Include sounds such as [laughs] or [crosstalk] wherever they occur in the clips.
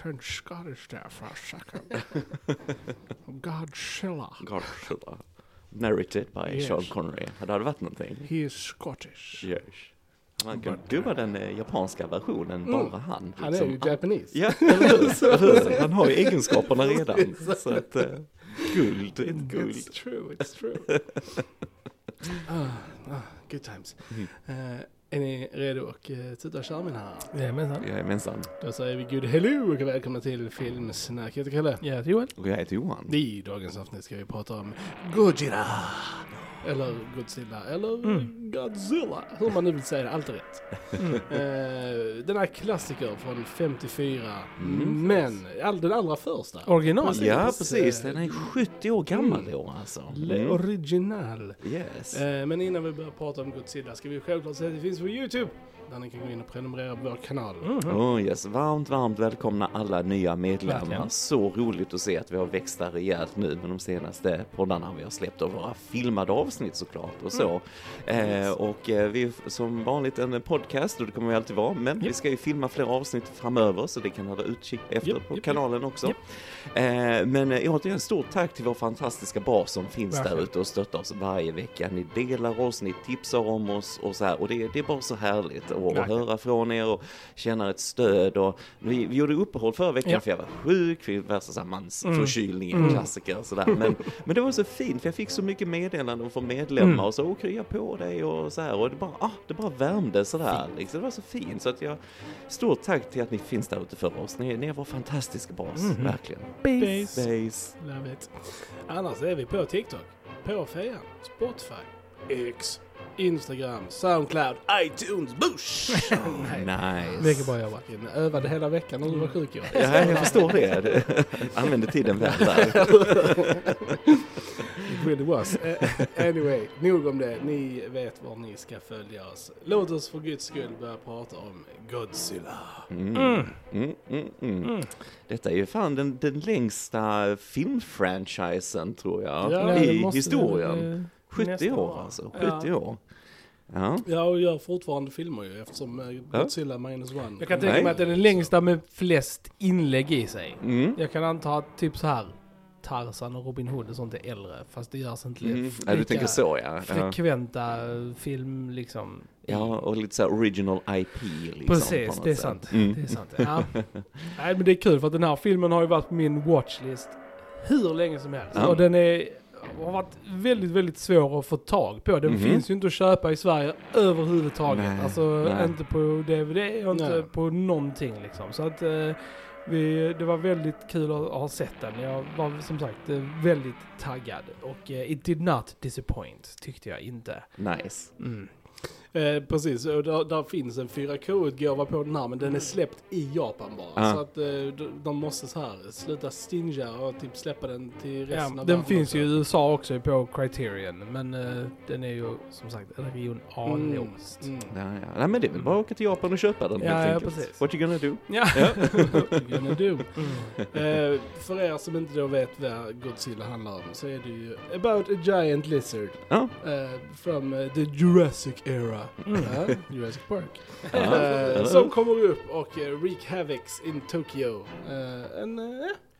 I turned Scottish there for a second. Godzilla. Godzilla. Narrated by Yes. Sean Connery. Det hade varit någonting. He is Scottish. Yes. Man kan dubba den eh, japanska versionen, Mm. bara han. Han är ju liksom. Japanese. Ja, [laughs] hur? Han har ju egenskaperna redan. [laughs] Så att, eh, guld, guld. It's true, it's true. [laughs] ah, ah, good times. Mm. Eh, är ni redo och uh, tuta och köra mina här? Jajamensan. Jajamensan. Då säger vi good hello och välkomna till Filmsnack. Jag heter Kalle. Jag heter Joel. Och jag heter Johan. I dagens avsnitt ska vi prata om Godzilla. Eller Godzilla, eller Mm. Godzilla. Hur man nu vill säga det, allt är rätt. Mm. Eh, den här klassiker från 54. Mm. Men all, den allra första. Original. Precis. Ja, precis. Den är 70 år gammal Mm. i år alltså. Mm. original. Yes. Eh, men innan vi börjar prata om Godzilla ska vi självklart säga att det finns på Youtube. Där ni kan gå in och prenumerera på vår kanal. Mhm. Oh yes, varmt, varmt välkomna alla nya medlemmar. Verkligen. Så roligt att se att vi har växt där rejält nu med de senaste poddarna vi har släppt och våra filmade avsnitt såklart och så. Eh, och eh, vi är som vanligt en podcast och det kommer vi alltid vara, men vi Japp. ska ju filma fler avsnitt framöver så det kan hålla utkik efter Japp, på japp, kanalen också. Eh, men eh, återigen, stort tack till vår fantastiska bas som finns där Verkligen. ute och stöttar oss varje vecka. Ni delar oss, ni tipsar om oss och så här och det, det är bara så härligt att Verkligen. höra från er och känna ett stöd och vi, vi gjorde uppehåll förra veckan Ja. för jag var sjuk, för värsta så här mansförkylning, Mm. klassiker och sådär. Men, [laughs] men det var så fint för jag fick så mycket meddelanden från medlemmar Mm. och så, och krya på dig och så här och det bara, ah, det bara värmde sådär liksom. Det var så fint så att jag, stort tack till att ni finns där ute för oss. Ni, ni är vår fantastiska bas, Mhm. verkligen. Base. Base. Love it. Annars är vi på TikTok, på Fejan, Spotify, X, Instagram, Soundcloud, iTunes, Bush! [laughs] Nej. Mycket Nice. bra jobbat. Fucking övade hela veckan när du var sjuk Johan. Ja, jag förstår det. Använde tiden väl där. [laughs] It really was. Eh, anyway, nog om det. Ni vet var ni ska följa oss. Låt oss för guds skull börja prata om Godzilla. Mm. Mm. Mm, mm, mm. Mm. Detta är ju fan den, den längsta filmfranchisen tror jag Ja, det i historien. väl, eh, 70 nästan år alltså, Ja. 70 år. Ja. Ja, och gör fortfarande filmer ju eftersom eh, Godzilla minus one. Jag kan Nej. tänka mig att det är den längsta med flest inlägg i sig. Mm. Jag kan anta att typ så här Tarzan och Robin Hood och sånt är äldre. Fast det görs inte Mm. lika Ja, du tänker så ja. ja. frekventa film liksom. Ja, och lite så original IP liksom. på Precis, det är sant. Mm. Det är sant. Ja. [laughs] Nej men det är kul för att den här filmen har ju varit på min watchlist hur länge som helst. Ja. Och den är, har varit väldigt, väldigt svår att få tag på. Den Mhm. finns ju inte att köpa i Sverige överhuvudtaget. Nej, alltså nej. inte på DVD och inte Nej. på någonting liksom. Så att eh, vi, det var väldigt kul att ha sett den. Jag var som sagt eh, väldigt taggad. Och eh, it did not disappoint, tyckte jag inte. Nice. Mm. Eh, precis, och där, där finns en 4K-utgåva på den här men den är släppt i Japan bara. Ja. Så att eh, de, de måste så här sluta stinga och typ släppa den till resten Ja, av den världen finns också. ju i USA också på Criterion. Men eh, den är ju som sagt region A-låst. Mm. Ja, ja. Nej men det är väl bara att åka till Japan och köpa den Ja, helt ja, enkelt. precis. What you gonna do? Ja. Ja. [laughs] Gonna do. Mm. [laughs] Eh, för er som inte då vet vad Godzilla handlar om så är det ju about a giant lizard Ja. eh, from eh, the Jurassic era. Mm. Ja, Jurassic Park. Eh, eller som kommer upp och uh, wreak havocs in Tokyo. Eh, en, uh,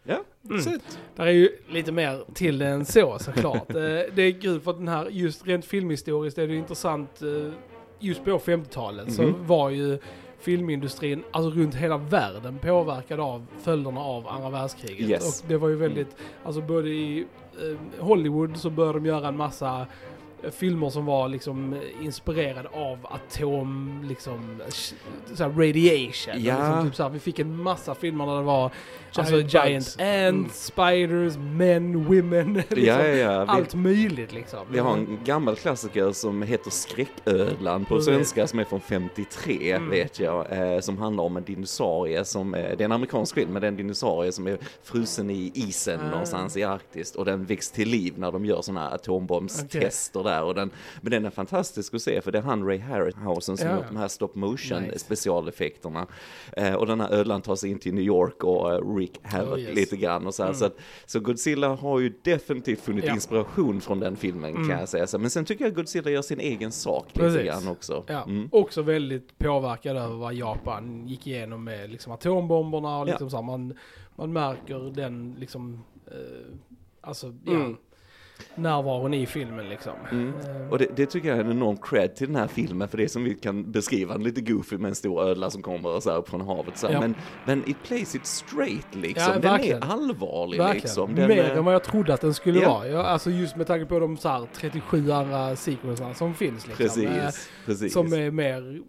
Ja. Mm. Där är ju lite mer till det än så såklart. Eh, det är kul för att den här, just rent filmhistoriskt är det intressant, eh, just på 50-talet så Mhm. var ju filmindustrin, alltså runt hela världen påverkad av följderna av andra världskriget. Yes. Och det var ju väldigt, alltså både i eh, Hollywood så började de göra en massa eh, filmer som var liksom inspirerade av atom, liksom, sh- så här radiation. Ja. Liksom, typ så här, vi fick en massa filmer där det var Giant alltså giant ants, spiders, men, women, [laughs] liksom, Ja, ja, ja. Vi, allt möjligt liksom. vi har en gammal klassiker som heter Skräcködlan på svenska som är från 53 Mm. vet jag. Eh, som handlar om en dinosaurie som, eh, det är en amerikansk film, men det är en dinosaurie som är frusen i isen Ah. någonstans i Arktis och den väcks till liv när de gör sådana här atombombstester där och den, men den är fantastisk att se för det är han Ray Harryhausen som Ja, gjort de här stop motion Nice. specialeffekterna. Eh, och den här ödlan tar sig in till New York och eh, Rick Havoc Oh, yes. lite grann och så här. Så, att, så Godzilla har ju definitivt funnit Ja. inspiration från den filmen kan jag säga. Så, men sen tycker jag Godzilla gör sin egen sak lite Precis. grann också. Ja, Mm. också väldigt påverkad över vad Japan gick igenom med liksom atombomberna och liksom så här, man, man märker den liksom, eh, alltså ja, Mm. Närvaron i filmen liksom. Mm. Eh, Och det, det tycker jag är en enorm cred till den här filmen, för det är som vi kan beskriva, en lite goofy med en stor ödla som kommer så här upp från havet. Så. Ja. Men, men it plays it straight liksom. Ja, den verkligen. är allvarlig Verkligen. liksom. Den, Mer eh, än vad jag trodde att den skulle Ja. vara. Ja, alltså just med tanke på de så här 37 andra sequenserna som finns liksom. Eh, Precis, precis. Som är mer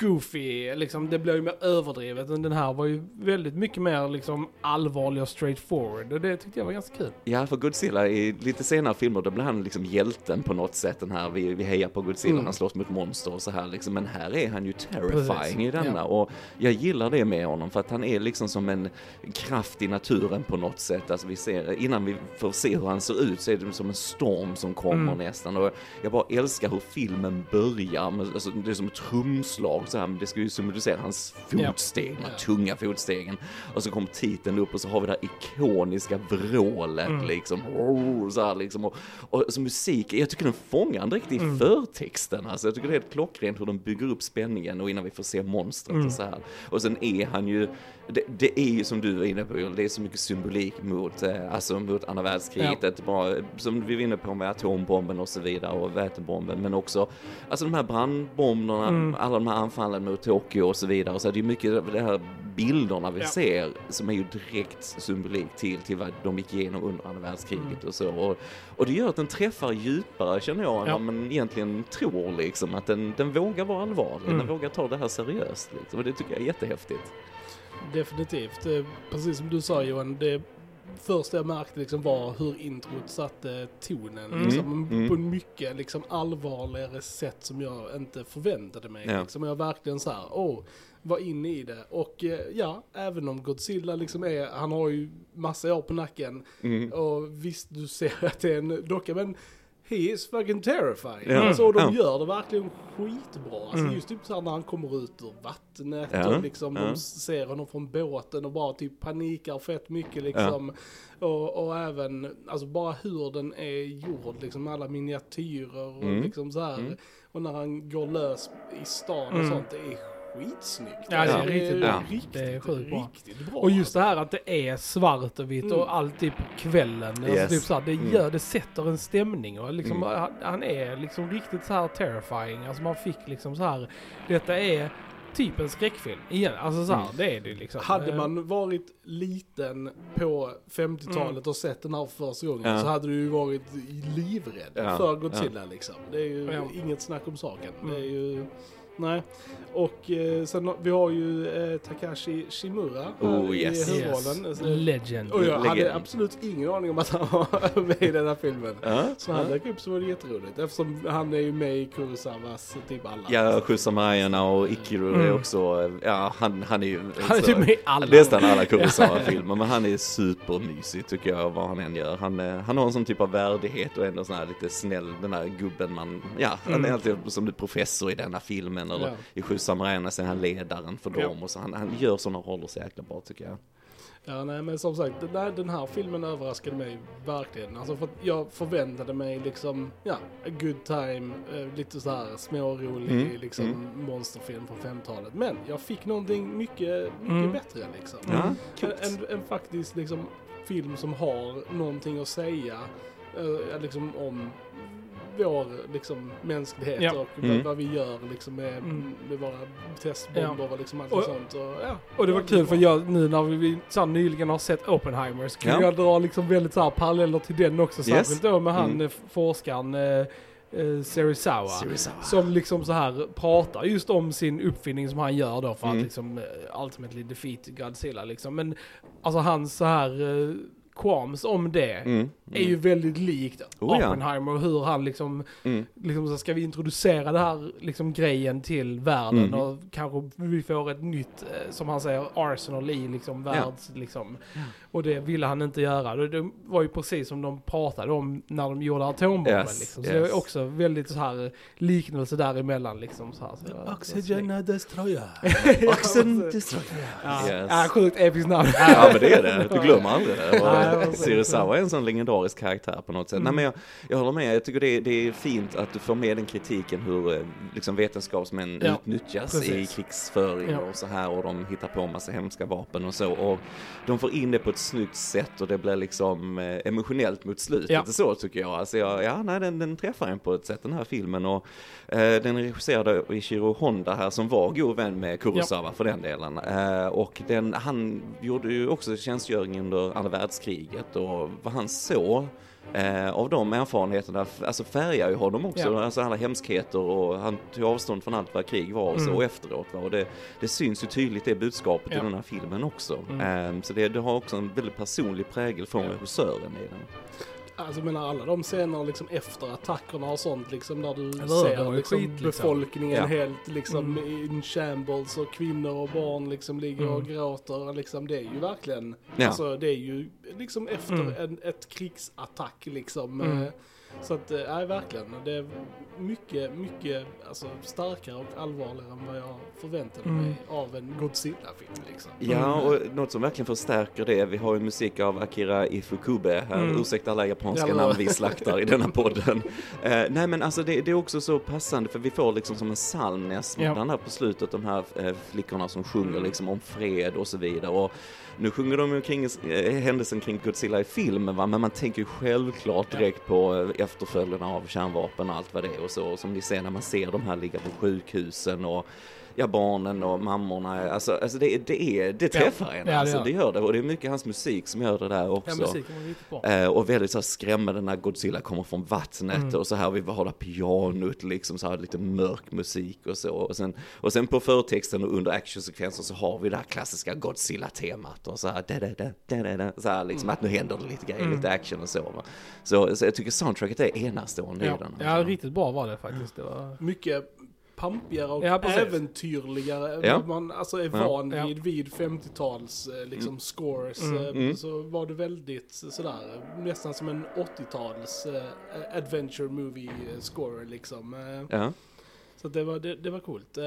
goofy, liksom, det blir ju mer överdrivet. Men den här var ju väldigt mycket mer liksom allvarlig och straightforward. Och det tyckte jag var ganska kul. Ja, för Godzilla i lite senare filmer, då blir han liksom hjälten på något sätt. Den här, vi, vi hejar på Godzilla, Mm. han slåss mot monster och så här liksom. Men här är han ju terrifying Precis, i denna. ja. Och jag gillar det med honom, för att han är liksom som en kraft i naturen på något sätt. Alltså vi ser, innan vi får se hur han ser ut så är det som en storm som kommer Mm. nästan. Och jag bara älskar hur filmen börjar. Med, alltså, det är som ett trumslag så här, men det ska ju symbolisera hans fotsteg, de här Ja. tunga fotstegen. Och så kommer titeln upp och så har vi det här ikoniska vrålet Mm. liksom. Oh, så här, liksom. Och, och så musik, jag tycker den fångar en riktig Mm. förtexten. Alltså, jag tycker det är helt klockrent hur de bygger upp spänningen och innan vi får se monstret Mm. och så här. Och sen är han ju, det, det är ju som du var inne på, det är så mycket symbolik mot, eh, alltså mot andra världskriget. Ja. Bra, som vi var inne på med atombomben och så vidare och vätebomben. Men också, alltså de här brandbomberna, Mm. alla de här anfallen mot Tokyo och så vidare. Så det är mycket av de här bilderna vi Ja. ser som är ju direkt symbolik till, till vad de gick igenom under andra världskriget och så. Och, och det gör att den träffar djupare känner jag än Ja. vad man egentligen tror liksom. Att den, den vågar vara allvarlig, Mm. den vågar ta det här seriöst liksom. Och det tycker jag är jättehäftigt. Definitivt. Eh, Precis som du sa Johan, det första jag märkte liksom var hur introt satte tonen. Mm. Liksom, Mm. På en mycket liksom, allvarligare sätt som jag inte förväntade mig. Ja. Liksom, jag verkligen så här, åh, var inne i det. Och eh, ja, även om Godzilla liksom är, han har ju massa år på nacken. Mm. Och visst, du ser att det är en docka, men he is fucking terrifying. Ja. Alltså, och de Ja. gör det verkligen skitbra. Alltså, Mm. Just typ så här när han kommer ut ur vattnet Ja. och liksom Ja. de ser honom från båten och bara typ panikar fett mycket liksom. Och, och även, alltså bara hur den är gjord liksom, alla miniatyrer och Mm. liksom så här. Mm. Och när han går lös i stan och Mm. sånt, det är skitsnyggt. Ja, det är Alltså, riktigt bra. Riktigt, Det är sjukt bra. riktigt bra. Och just det här att det är svart och vitt Mm. och alltid på kvällen. Alltså Yes. typ så här, det, Mm. gör, det sätter en stämning och liksom, Mm. han, han är liksom riktigt så här terrifying. Alltså man fick liksom så här, detta är typ en skräckfilm igen. Alltså så här, Mm. det är det liksom. Hade Eh, man varit liten på 50-talet och sett den här för första gången Ja. så hade du ju varit livrädd Ja, för Godzilla liksom. Det är ju Ja. inget snack om saken. Mm. Det är ju... Nej. Och eh, sen vi har ju eh, Takashi Shimura Oh, yes. i huvudrollen. yes. Legend. Och jag hade Legend. absolut ingen aning om att han var [laughs] med i den här filmen. Ja, Så han ja. dök upp så var det jätteroligt eftersom han är ju med i Kurosawas typ alla. Ja, Shusamayana och Ikiru är Mm. också, ja han, han är ju... Han är typ med i alla. Nästan alla Kurosawa-filmer, men han är supermysig tycker jag vad han än gör. Han, eh, han har en sån typ av värdighet och ändå sån här lite snäll, den här gubben man, ja, han är Mm. alltid som professor i denna filmen eller Ja. i Sju samurajerna så är han ledaren för Ja. dem och så han, han gör såna roller så jäkla bra tycker jag. Ja, nej men som sagt, den, där, den här filmen överraskade mig verkligen. Alltså för jag förväntade mig liksom, ja, a good time, eh, lite så här smårolig Mm, liksom mm. monsterfilm från 50-talet. Men jag fick någonting mycket, mycket Mm. bättre liksom. Ja, En, coolt. en, en faktiskt liksom film som har någonting att säga eh, liksom om vår liksom mänsklighet Ja. och Mm. vad, vad vi gör liksom med, Mm. med våra testbomber och liksom allt Och- sånt. Och, ja, Och det var kul för jag, nu när vi så här, nyligen har sett Oppenheimer så kan Ja. jag dra liksom väldigt så här paralleller till den också. Särskilt då med han Mm. eh, forskaren eh, eh, Serizawa. Serizawa. Som liksom så här pratar just om sin uppfinning som han gör då för Mm. att liksom eh, ultimately defeat Godzilla liksom. Men alltså hans så här eh, qualms om det Mm. är ju väldigt likt Oh, ja. Oppenheimer och hur han liksom, Mm. liksom så ska vi introducera det här liksom grejen till världen Mm. och kanske vi får ett nytt, eh, som han säger, arsenal i liksom världs, liksom. Och det ville han inte göra. Det, det var ju precis som de pratade om när de gjorde atombomben Yes, liksom. Så yes. det är också väldigt så här liknelse däremellan liksom. Så här, så Oxygen destroyer. Oxen [laughs] Ja, Destroyer. Ja, Yes. ja, sjukt episkt namn. Ja men det är det, du glömmer aldrig det. [laughs] Serizawa [laughs] är en sån legendarisk karaktär på något sätt. Mm. Nej men jag, jag håller med, jag tycker det är, det är fint att du får med den kritiken hur eh, liksom vetenskapsmän Ja, utnyttjas precis. i krigsföring Ja. och så här och de hittar på massa hemska vapen och så. Och de får in det på ett snyggt sätt och det blir liksom eh, emotionellt mot slutet. Ja. Så tycker jag. Alltså jag, ja, nej, den, den träffar en på ett sätt den här filmen. Och, eh, den är regisserad av Ishiro Honda här som var god vän med Kurosawa för den delen. Eh, och den, han gjorde ju också tjänstgöring under andra världskriget och vad han såg Eh, av de erfarenheterna, alltså färgar ju honom också, Ja. alltså alla hemskheter och han tog avstånd från allt vad krig var och så Mm. efteråt. Va? Och det, det syns ju tydligt det budskapet Ja. i den här filmen också. Mm. Eh, så det, det har också en väldigt personlig prägel från Ja. regissören i den. Alltså jag menar alla de scener liksom efter attackerna och sånt liksom där du Eller ser liksom skit, liksom. befolkningen Ja. helt liksom Mm. in shambles och kvinnor och barn liksom ligger och Mm. gråter liksom. Det är ju verkligen, Ja. alltså det är ju liksom efter Mm. en, ett krigsattack liksom. Mm. eh, Så att, eh, nej verkligen. Det är mycket, mycket alltså, starkare och allvarligare än vad jag förväntade mig Mm. av en Godzilla-film liksom. Ja, Mm. och något som verkligen förstärker det, vi har ju musik av Akira Ifukube här, Mm. ursäkta alla japanska Ja, namn vi slaktar i denna [laughs] podden. Eh, nej men alltså det, det är också så passande för vi får liksom som en psalm nästan Ja. här på slutet, de här eh, flickorna som sjunger liksom om fred och så vidare. Och nu sjunger de ju kring händelsen kring Godzilla i filmen va, men man tänker ju självklart direkt på efterföljderna av kärnvapen och allt vad det är och så. Och som ni ser när man ser de här ligga på sjukhusen och ja, barnen och mammorna, alltså, alltså det, det, är, det träffar en, Ja, det alltså, gör det gör det. Och det är mycket hans musik som gör det där Ja, också. bra. Eh, och väldigt så här skrämmande när Godzilla kommer från vattnet Mm. och så här vi har det pianot liksom så här lite mörk musik och så. Och sen, och sen på förtexten och under actionsekvensen så har vi det här klassiska Godzilla-temat och så här, da, da, da, da, da, da, så här liksom att nu händer det lite grejer, Mm. lite action och så. Va? Så, så jag tycker soundtracket är enastående i Ja, den. ja, riktigt bra var det faktiskt. Det var... mycket pampigare och Ja, äventyrligare än Ja. man alltså är van Ja. vid vid 50-tals eh, liksom scores. Mm. eh, Mm. Så var det väldigt sådär, nästan som en 80-tals eh, adventure movie eh, score liksom. Eh, Ja. Så det var, det, det var coolt. Eh,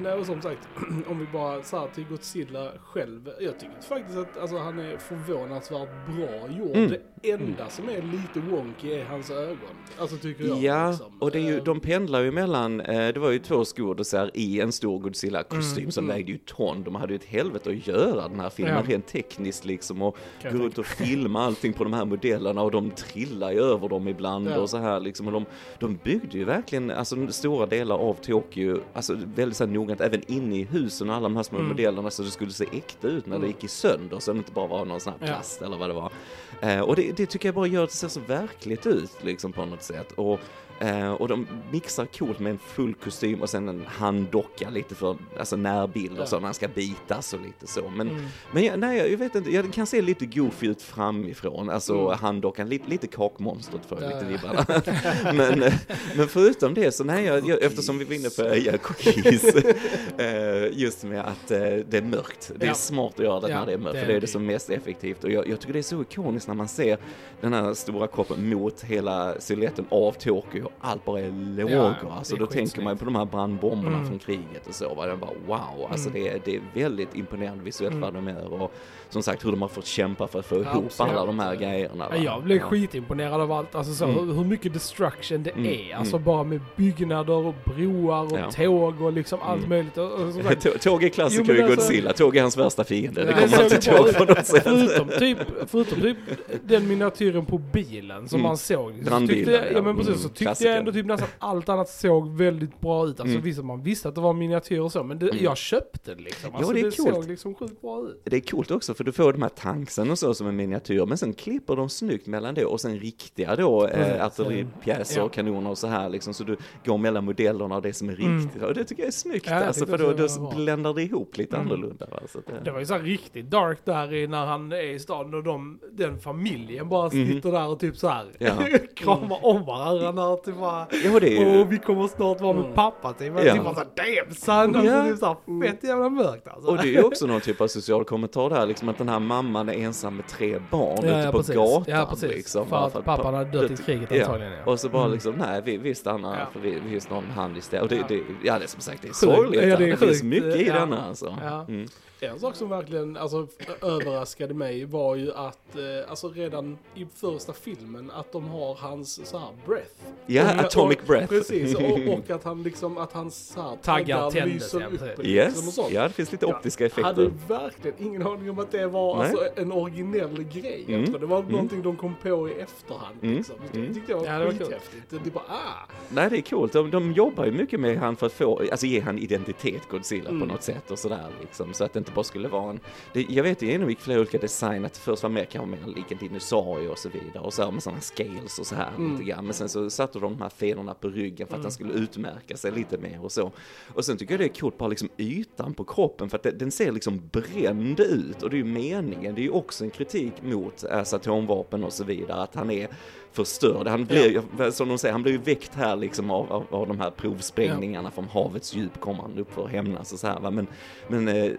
nej, och som sagt, [clears throat] om vi bara så här till Godzilla själv. Jag tycker faktiskt att alltså, han är förvånansvärt bra gjord. Mm. Det enda som är lite wonky är hans ögon. Alltså tycker jag. Ja, liksom. och det är ju, Eh, de pendlar ju mellan, eh, det var ju två skådisar i en stor Godzilla-kostym Mm, som mm. vägde ju ton. De hade ju ett helvete att göra den här filmen Ja. rent tekniskt liksom och gå runt och filma allting på de här modellerna och de trillar ju över dem ibland Ja. och så här liksom. Och de, de byggde ju verkligen, alltså stora delar av Tokyo, alltså väldigt så här noggrant, även inne i husen och alla de här små Mm. modellerna så det skulle se äkta ut när det Mm. gick i sönder så det inte bara var någon sån här Ja. plast eller vad det var. Eh, och det, det tycker jag bara gör att det ser så verkligt ut liksom på något sätt. Och, eh, och de mixar coolt med en full kostym och sen en handdocka lite för alltså närbild och Ja. så, man ska bitas och lite så. Men, Mm. men jag, nej, jag vet inte, jag kan se lite goofy ut framifrån, alltså Mm. handdockan, lite, lite kakmonstret för Ja, lite ja. vibbarna. [laughs] men, eh, men förutom det så nej, jag, jag, eftersom vi var inne på ja, cookies, [laughs] eh, just med att eh, det är mörkt. Det är Ja. smart att göra det Ja, när det är mörkt, det för det är det. det som är mest effektivt. Och jag, jag tycker det är så ikoniskt när man ser den här stora kroppen mot hela siluetten av Tokyo allt bara är lågor. Ja, alltså är då tänker man ju på de här brandbomberna Mm. från kriget och så. Va? Bara wow, alltså Mm. det, är, det är väldigt imponerande visuellt Mm. vad de gör. Och som sagt hur de har fått kämpa för att få ihop Absolut. alla de här grejerna. Va? Ja, jag blev Ja. skitimponerad av allt, alltså så, Mm. hur, mycket destruction det Mm, är. Alltså mm. bara med byggnader och broar och Ja. tåg och liksom allt Mm. möjligt. Och, sagt, [laughs] Tåg är klassiker Jo, i alltså- Godzilla, Tåg är hans värsta fiende. Det kommer ihåg ut. på något sätt. förutom, typ, förutom typ [laughs] den miniatyren på bilen som Mm. man såg. Så Brandbilen, tyckte jag, ja. ja men precis, så Mm, tyckte klassiker. jag ändå typ nästan allt annat såg väldigt bra ut. Alltså Mm. visst, man visste att det var miniatyrer och så, men det, Mm. jag köpte det liksom. Alltså, det är det coolt. såg liksom sjukt bra ut. Det är coolt också för du får de här tanksen och så som en miniatyr men sen klipper de snyggt mellan det och sen riktiga då eh, artilleripjäser Ja. kanoner och så här liksom så du går mellan modellerna och det som är Mm. riktigt och det tycker jag är snyggt Ja, alltså, tyckte för då, då bländar det ihop lite Mm. annorlunda. Så att det, Det var ju så här riktigt dark där i när han är i staden och de, den familjen bara Mhm. sitter där och typ så här Ja. [laughs] kramar om varandra när typ bara ja, det är. Åh, vi kommer snart vara med pappa typ. Men Ja. typ bara såhär, damn son! Alltså Ja. typ såhär fett jävla mörkt alltså. Och det är ju också någon typ av social kommentar där, liksom att den här mamman är ensam med tre barn Ja, ute ja, på precis. gatan. Ja, precis. Liksom, För bara att pappan hade dött i kriget ja. antagligen, ja. Och så bara Mm. liksom, nej vi, vi stannar Ja. för vi, vi finns någon hand istället. Och det, Ja. det, ja det är som sagt, det är sorgligt. Ja, det är det, finns mycket i Ja. denna alltså. Ja. Mm. En sak som verkligen alltså, överraskade mig var ju att eh, alltså redan i första filmen att de har hans så här breath. Ja, Och- atomic och, breath. Precis, och, [laughs] och att han liksom, att hans så här, Taggar taggar lyser ja, upp. Liksom, och Yes, sånt. ja det finns lite optiska Jag hade effekter. verkligen ingen aning om att det var Nej. alltså, en originell grej. Mm. Jag tror det var Mm. någonting de kom på i efterhand. Mm. Liksom. Det Mm. tyckte jag var Ja, det skithäftigt. Det bara, ah! Nej det är coolt, de, de jobbar ju mycket med han för att få, alltså ge han identitet Godzilla Mm. på något sätt och sådär liksom. Så att det inte bara skulle vara en, det, jag vet det genomgick flera olika design, att det först var mer kanske mer lik en dinosaurie och så vidare och så här med sådana scales och så här Mm. lite grann. Men sen så satte de de här fenorna på ryggen för att Mm. den skulle utmärka sig lite mer och så. Och sen tycker jag det är coolt bara liksom ytan på kroppen för att det, den ser liksom bränd ut och det är ju meningen, det är ju också en kritik mot alltså, atomvapen och så vidare, att han är förstörd. Han blir, som de säger, han blir ju väckt här liksom av, av, av de här provsprängningarna från havets djup kommer han upp för att hämnas och så här va. Men, men eh,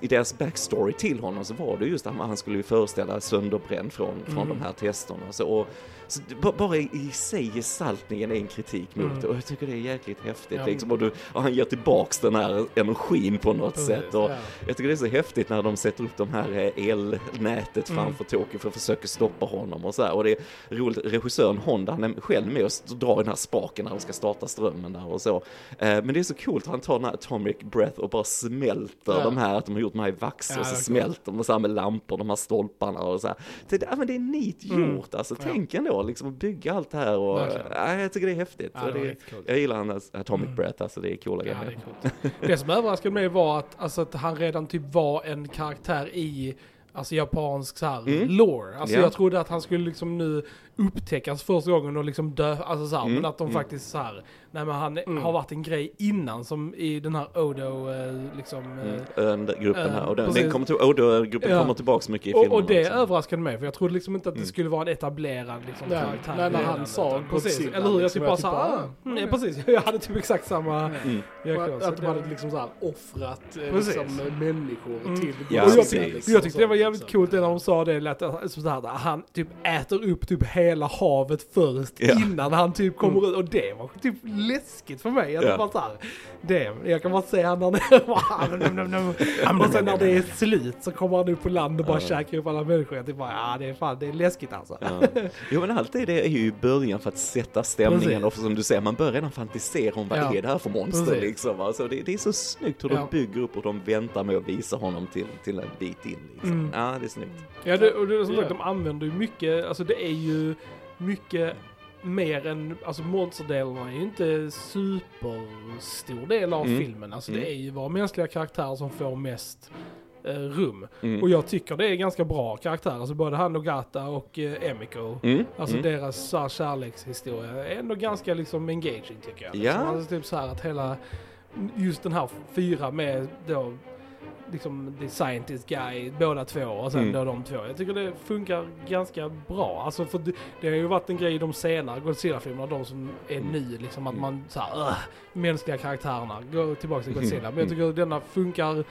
i deras backstory till honom så var det just att han skulle ju föreställa sönderbränd från, från Mm. de här testerna. Så, och, så bara i, sig gestaltningen är en kritik mot Mm. det och jag tycker det är jäkligt häftigt Ja. liksom. Och, du, och han ger tillbaks den här energin på något Precis, sätt. Och, Ja. jag tycker det är så häftigt när de sätter upp de här eh, elnätet Mm. framför Tokyo för att försöka stoppa honom och så här. Och det är roligt, regissören Honda, han är själv med och drar den här spaken när de ska starta strömmen där och så. Eh, men det är så coolt, han tar den här atomic breath och bara smälter Ja. de här, att de har gjort de här i vax Ja, och så smälter de så här med lampor, de här stolparna och så här. Så det, ja, men det är Mm. gjort alltså, Ja. tänk ändå liksom att bygga allt det här och ja, jag tycker det är häftigt. Ja, det det, jag gillar hans atomic Mm. breath, alltså det är coola Ja, grejer. det är. Det som överraskade mig var att, alltså, att han redan typ var en karaktär i alltså japansk så här Mm. lore. Alltså Ja. jag trodde att han skulle liksom nu upptäckas första gången och liksom dö, alltså så här, Mm. men att de Mm. faktiskt så här, nej men han Mm. har varit en grej innan som i den här Odo eh, liksom. eh, Mm. Ön-gruppen här, och den, precis. den kommer till, Odo-gruppen Ja. kommer tillbaks mycket i Och, filmen och det också. överraskade mig för jag trodde liksom inte att det Mm. skulle vara en etablerad liksom, Nej, karaktär. nej, när han sa precis, eller hur? Jag liksom, typ bara jag såhär, typ ah, mm, ja. ja, precis, [laughs] jag hade typ exakt samma Mm. Att, att de det- hade liksom så här offrat eh, liksom, eh, människor Mm. till Ja, och jag, precis. tyckte, jag tyckte det var jävligt coolt det när de sa det, att, att, så här, att han typ äter upp typ hela havet först Ja. innan han typ kommer ut. Och det var typ läskigt för mig. Jag Ja. ja. bara så här, det, jag kan bara se han num, [laughs] num. [laughs] Och sen när det är slut så kommer han upp på land och bara Ja. käkar upp alla människor. Jag typ bara, ja det är fan, det är läskigt alltså. Ja. [laughs] Jo men allt det är ju i början för att sätta stämningen Precis. och som du säger, man börjar redan fantisera om vad Ja. är det här för monster Precis. liksom. Alltså, det, det är så snyggt hur de bygger upp och de väntar med att visa honom till, till en bit in liksom. Mm. Ja, det är snyggt. Ja, det, och det som sagt, de använder ju mycket, alltså det är ju mycket mer än, alltså monsterdelen är ju inte superstor del av Mm. filmen. Alltså Mm. det är ju våra mänskliga karaktärer som får mest eh, rum. Mm. Och jag tycker det är ganska bra karaktärer, alltså både han Nogata och eh, Emiko. Mm. Alltså mm. deras så här, kärlekshistoria är ändå ganska liksom engaging tycker jag. Ja. Liksom, alltså typ så här att hela, just den här fyra med då liksom the scientist guy, båda två och sen Mm. då de två. Jag tycker det funkar ganska bra. Alltså för det, det har ju varit en grej i de senare Godzilla-filmerna, de som är Mm. nu liksom att Mm. man såhär, uh, mänskliga karaktärerna, gå tillbaka till [laughs] Godzilla. Men jag Mm. tycker denna funkar,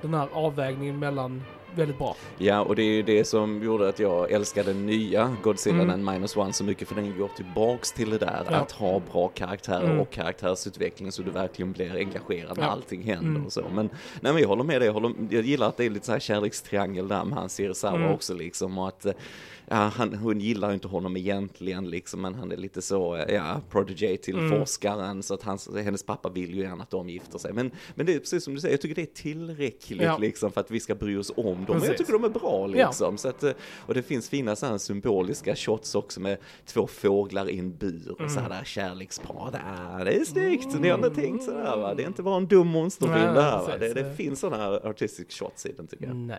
den här avvägningen mellan väldigt bra. Ja, och det är ju det som gjorde att jag älskade den nya Godzilla Mm. mm. minus one så mycket för den går tillbaks till det där Ja. att ha bra karaktärer Mm. och karaktärsutveckling så du verkligen blir engagerad när Ja. allting händer Mm. och så. Men, nej, men jag håller med dig, jag, håller, jag gillar att det är lite så här kärlekstriangel där med hans Sirisawa Mm. också liksom och att eh, ja, han, hon gillar inte honom egentligen liksom men han är lite så, eh, ja, protege till Mm. forskaren så att hans, hennes pappa vill ju gärna att de gifter sig. Men, men det är precis som du säger, jag tycker det är tillräckligt Ja. liksom för att vi ska bry oss om dem. Jag tycker de är bra Ja. liksom. Så att, eh, och det finns fina så här symboliska shots också med två fåglar i en bur och så här Mm. där kärlekspar. Det är, det är snyggt, ni har inte tänkt sådär va. Det är inte bara en dum monsterfilm det här va. Det, det finns sådana här artistic shots i den tycker jag. Nice.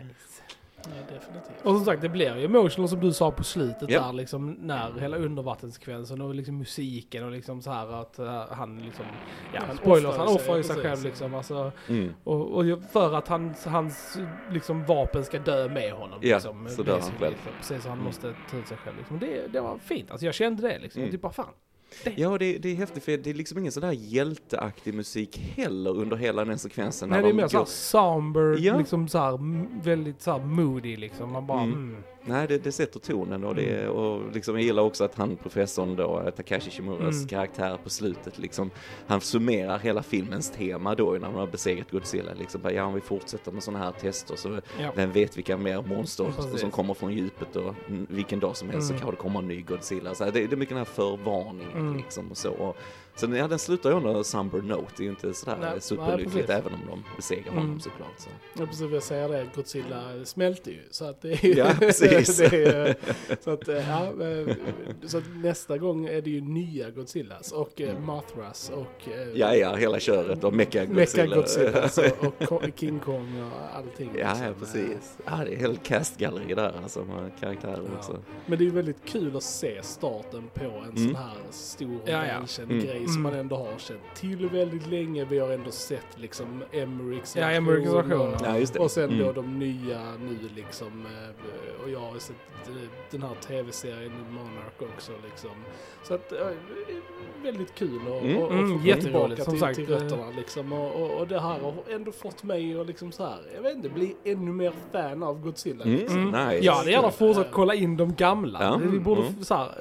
Ja, definitivt. Och som sagt, det blir ju emotional som du sa på slutet Ja. där liksom när hela undervattenssekvensen och liksom musiken och liksom så här att eh, han liksom, ja Han spoilers, offrar han sig, offrar ju sig precis. själv liksom alltså. Mm. Och, och för att hans, hans liksom vapen ska dö med honom. Ja, liksom, så dör han själv. Precis, så han Mm. måste ta ut sig själv. Liksom. Det, det var fint, alltså jag kände det liksom. Mm. Typ bara fan. Ja, det, det är häftigt för det är liksom ingen sådär hjälteaktig musik heller under hela den sekvensen. Nej det är de mer går- såhär somber, Ja. liksom såhär väldigt såhär moody liksom. Man bara Mm. mm. Nej, det, det sätter tonen och, det, Mm. och liksom, jag gillar också att han, professorn då, Takashi Shimuras Mm. karaktär på slutet, liksom, han summerar hela filmens tema då när man har besegrat Godzilla. Liksom, bara, ja, om vi fortsätter med sådana här tester så Ja. vem vet vilka mer monster Precis. som kommer från djupet och vilken dag som helst Mm. så kanske det kommer en ny Godzilla. Så här, det, det är mycket den här förvarningen Mm. liksom och så. Och, sen, ja, den slutar ju under en somber note, det är ju inte sådär Nej, nej, superlyckligt precis. även om de besegrar honom Mm. såklart. Så. Ja, precis jag säger det, Godzilla smälter ju. Så att det är ju... Ja, [laughs] precis. det är, så, att, eh, ja, så att nästa gång är det ju nya Godzillas och eh, Mothras och... eh, Ja, ja, hela köret och Mecha Mecha Godzilla. Godzilla [laughs] och, King Kong och allting. Ja, liksom. ja, precis. Ja, det är helt castgalleri där alltså med karaktärer Ja. också. Men det är ju väldigt kul att se starten på en Mm. sån här stor Ja, ja. Mm. grej som Mm. man ändå har känt till väldigt länge. Vi har ändå sett liksom Emmerichs Ja, version Ja, det. Och sen då Mm. de nya nu liksom. eh, Och jag har sett eh, den här tv-serien Monarch också liksom. Så att eh, väldigt kul och, Mm. och, och Mm, få tillbaka som till, sagt, till rötterna liksom. Och, och, och det här har ändå fått mig att liksom så här, jag vet inte, bli ännu mer fan av Godzilla. Mm. Liksom. Nice. Jag hade gärna fortsatt kolla in de gamla. Ja. Vi borde Mm. så här,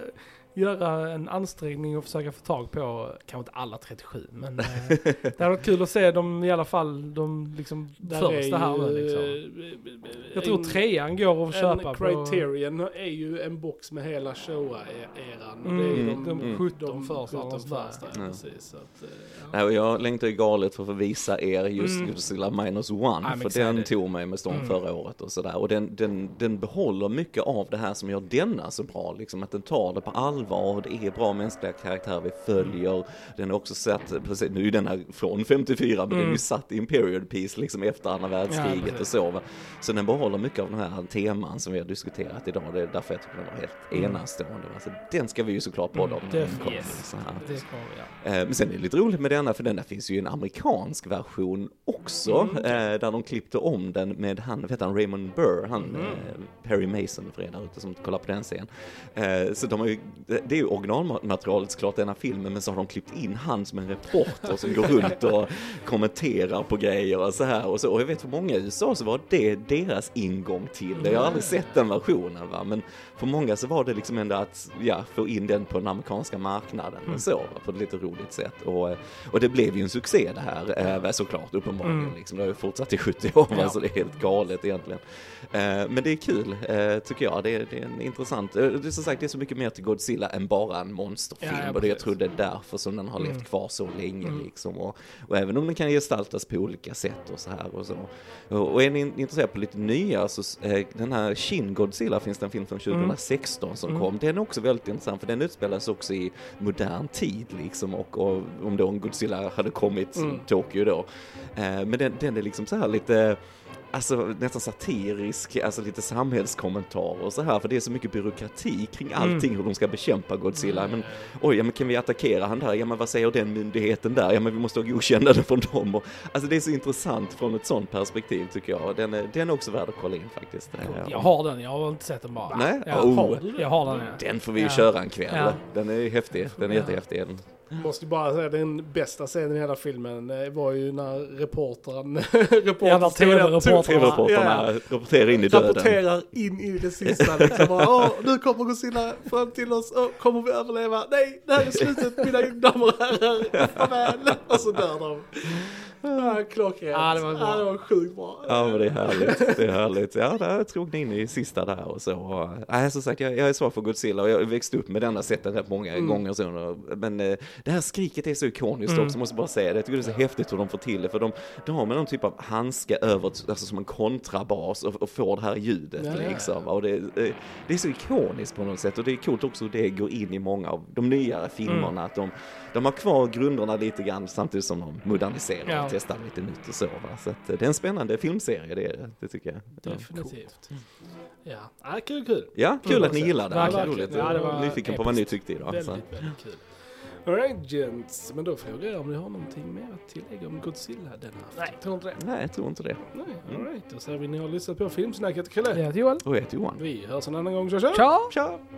göra en ansträngning och försöka få tag på, kanske inte alla 37, men eh, [laughs] det hade varit kul att se dem i alla fall, de liksom Där första är här ju, nu liksom. eh, Jag tror en- trean går att köpa en på... Criterion är ju en box med hela Showa-eran. Mm, det är mm, de, mm. 17 första eller 17 sådär. första, Ja. precis. Så att, eh, ja. Nej, och jag längtar ju galet för att få visa er just Mm. Godzilla minus one, I'm för den excited. tog mig med storm Mm. förra året och sådär. Och den, den, den behåller mycket av det här som gör denna så bra, liksom att den tar det på allvar det är bra mänskliga karaktärer vi följer. Den är också satt, precis, nu är den här från 54, men den är Mm. ju satt i en period piece liksom efter andra världskriget precis. och så. Va? Så den behåller mycket av de här teman som vi har diskuterat idag, det är därför jag tycker den var helt Mm. enastående. Alltså, den ska vi ju såklart podda om. Yes. ja. Eh, Men sen är det lite roligt med denna, för denna finns ju en amerikansk version också, Mm. eh, där de klippte om den med han, vet han, Raymond Burr, han Mm. eh, Perry Mason för er där ute som kollar på den scenen. Så de har ju, det det är ju originalmaterialet såklart denna filmen, men så har de klippt in han som en reporter som går runt och kommenterar på grejer och så här och så. Och jag vet för många i USA så var det deras ingång till det. Jag har aldrig sett den versionen va, men för många så var det liksom ändå att, ja, få in den på den amerikanska marknaden och så, va, på ett lite roligt sätt. Och, och det blev ju en succé det här, eh, såklart, uppenbarligen. Mm. Liksom. Det har ju fortsatt i 70 år, Ja. så det är helt galet egentligen. Eh, men det är kul, eh, tycker jag. Det är, det är en intressant, eh, det är som sagt, det är så mycket mer till Godzilla än bara en monsterfilm. Ja, ja, och det, jag tror det är därför som den har levt Mm. kvar så länge Mm. liksom. Och, och även om den kan gestaltas på olika sätt och så här och så. Och, och är ni intresserade på lite nya så eh, den här Shin Godzilla finns det en film från 2016 som Mm. kom. Den är också väldigt intressant för den utspelas också i modern tid liksom och, och om då en Godzilla hade kommit Mm. Tokyo då. Eh, men den, den är liksom så här lite Alltså nästan satirisk, alltså lite samhällskommentarer och så här, för det är så mycket byråkrati kring Mm. allting hur de ska bekämpa Godzilla. Men oj, ja men kan vi attackera han där? Ja men vad säger den myndigheten där? Ja men vi måste ha godkännande från dem. Och, alltså det är så intressant från ett sånt perspektiv tycker jag. Den är, den är också värd att kolla in faktiskt. Jag har den, jag har inte sett den bara. Nej? Jag, Oh. har, jag har den, ja. Den får vi ju Ja. köra en kväll. Den är häftig, den är Ja. jättehäftig. Måste bara säga den bästa scenen i hela filmen eh, var ju när reportern, [laughs] reportern Ja, rapporterar in i döden. rapporterar in i det sista liksom. Bara, nu kommer Godzilla fram till oss. Åh, kommer vi överleva? Nej, det här är slutet mina damer och herrar. Farväl. Och så dör de. Ja, klockrent. Ja, det var bra. Ja, det var sjukt bra. Ja men det är härligt, det är härligt. Ja, där tog ni in i sista där och så. Nej, som sagt, jag, jag är svag för Godzilla och jag växte upp med denna sätten rätt många Mm. gånger. Så, men eh, det här skriket är så ikoniskt Mm. också, måste bara säga det. Jag tycker det är så häftigt hur de får till det, för de, de har med någon typ av handske över, alltså som en kontrabas och, och får det här ljudet Ja, ja, liksom. Och det, eh, det är så ikoniskt på något sätt och det är coolt också hur det går in i många av de nyare filmerna. Mm. Att de, de har kvar grunderna lite grann samtidigt som de moderniserar Ja, Ja. testa lite nytt och så. Va? Så att, eh, det är en spännande filmserie, det, är det, tycker jag. Det är coolt. Definitivt. Ja, Ja, kul, kul. Ja, kul att ni gillar det. Verkligen. Roligt. Ja, det var nyfiken på vad ni tyckte idag. Så. väldigt, väldigt kul. Alright gents, men då frågar jag om ni har någonting mer att tillägga om Godzilla denna afton? Nej, tror inte det. Nej, jag tror inte det. Nej, alright. Då säger vi ni har lyssnat på Filmsnacket. Kalle, Jag heter Joel. Och jag heter Johan. vi hörs en annan gång. Tja, tja! Tja!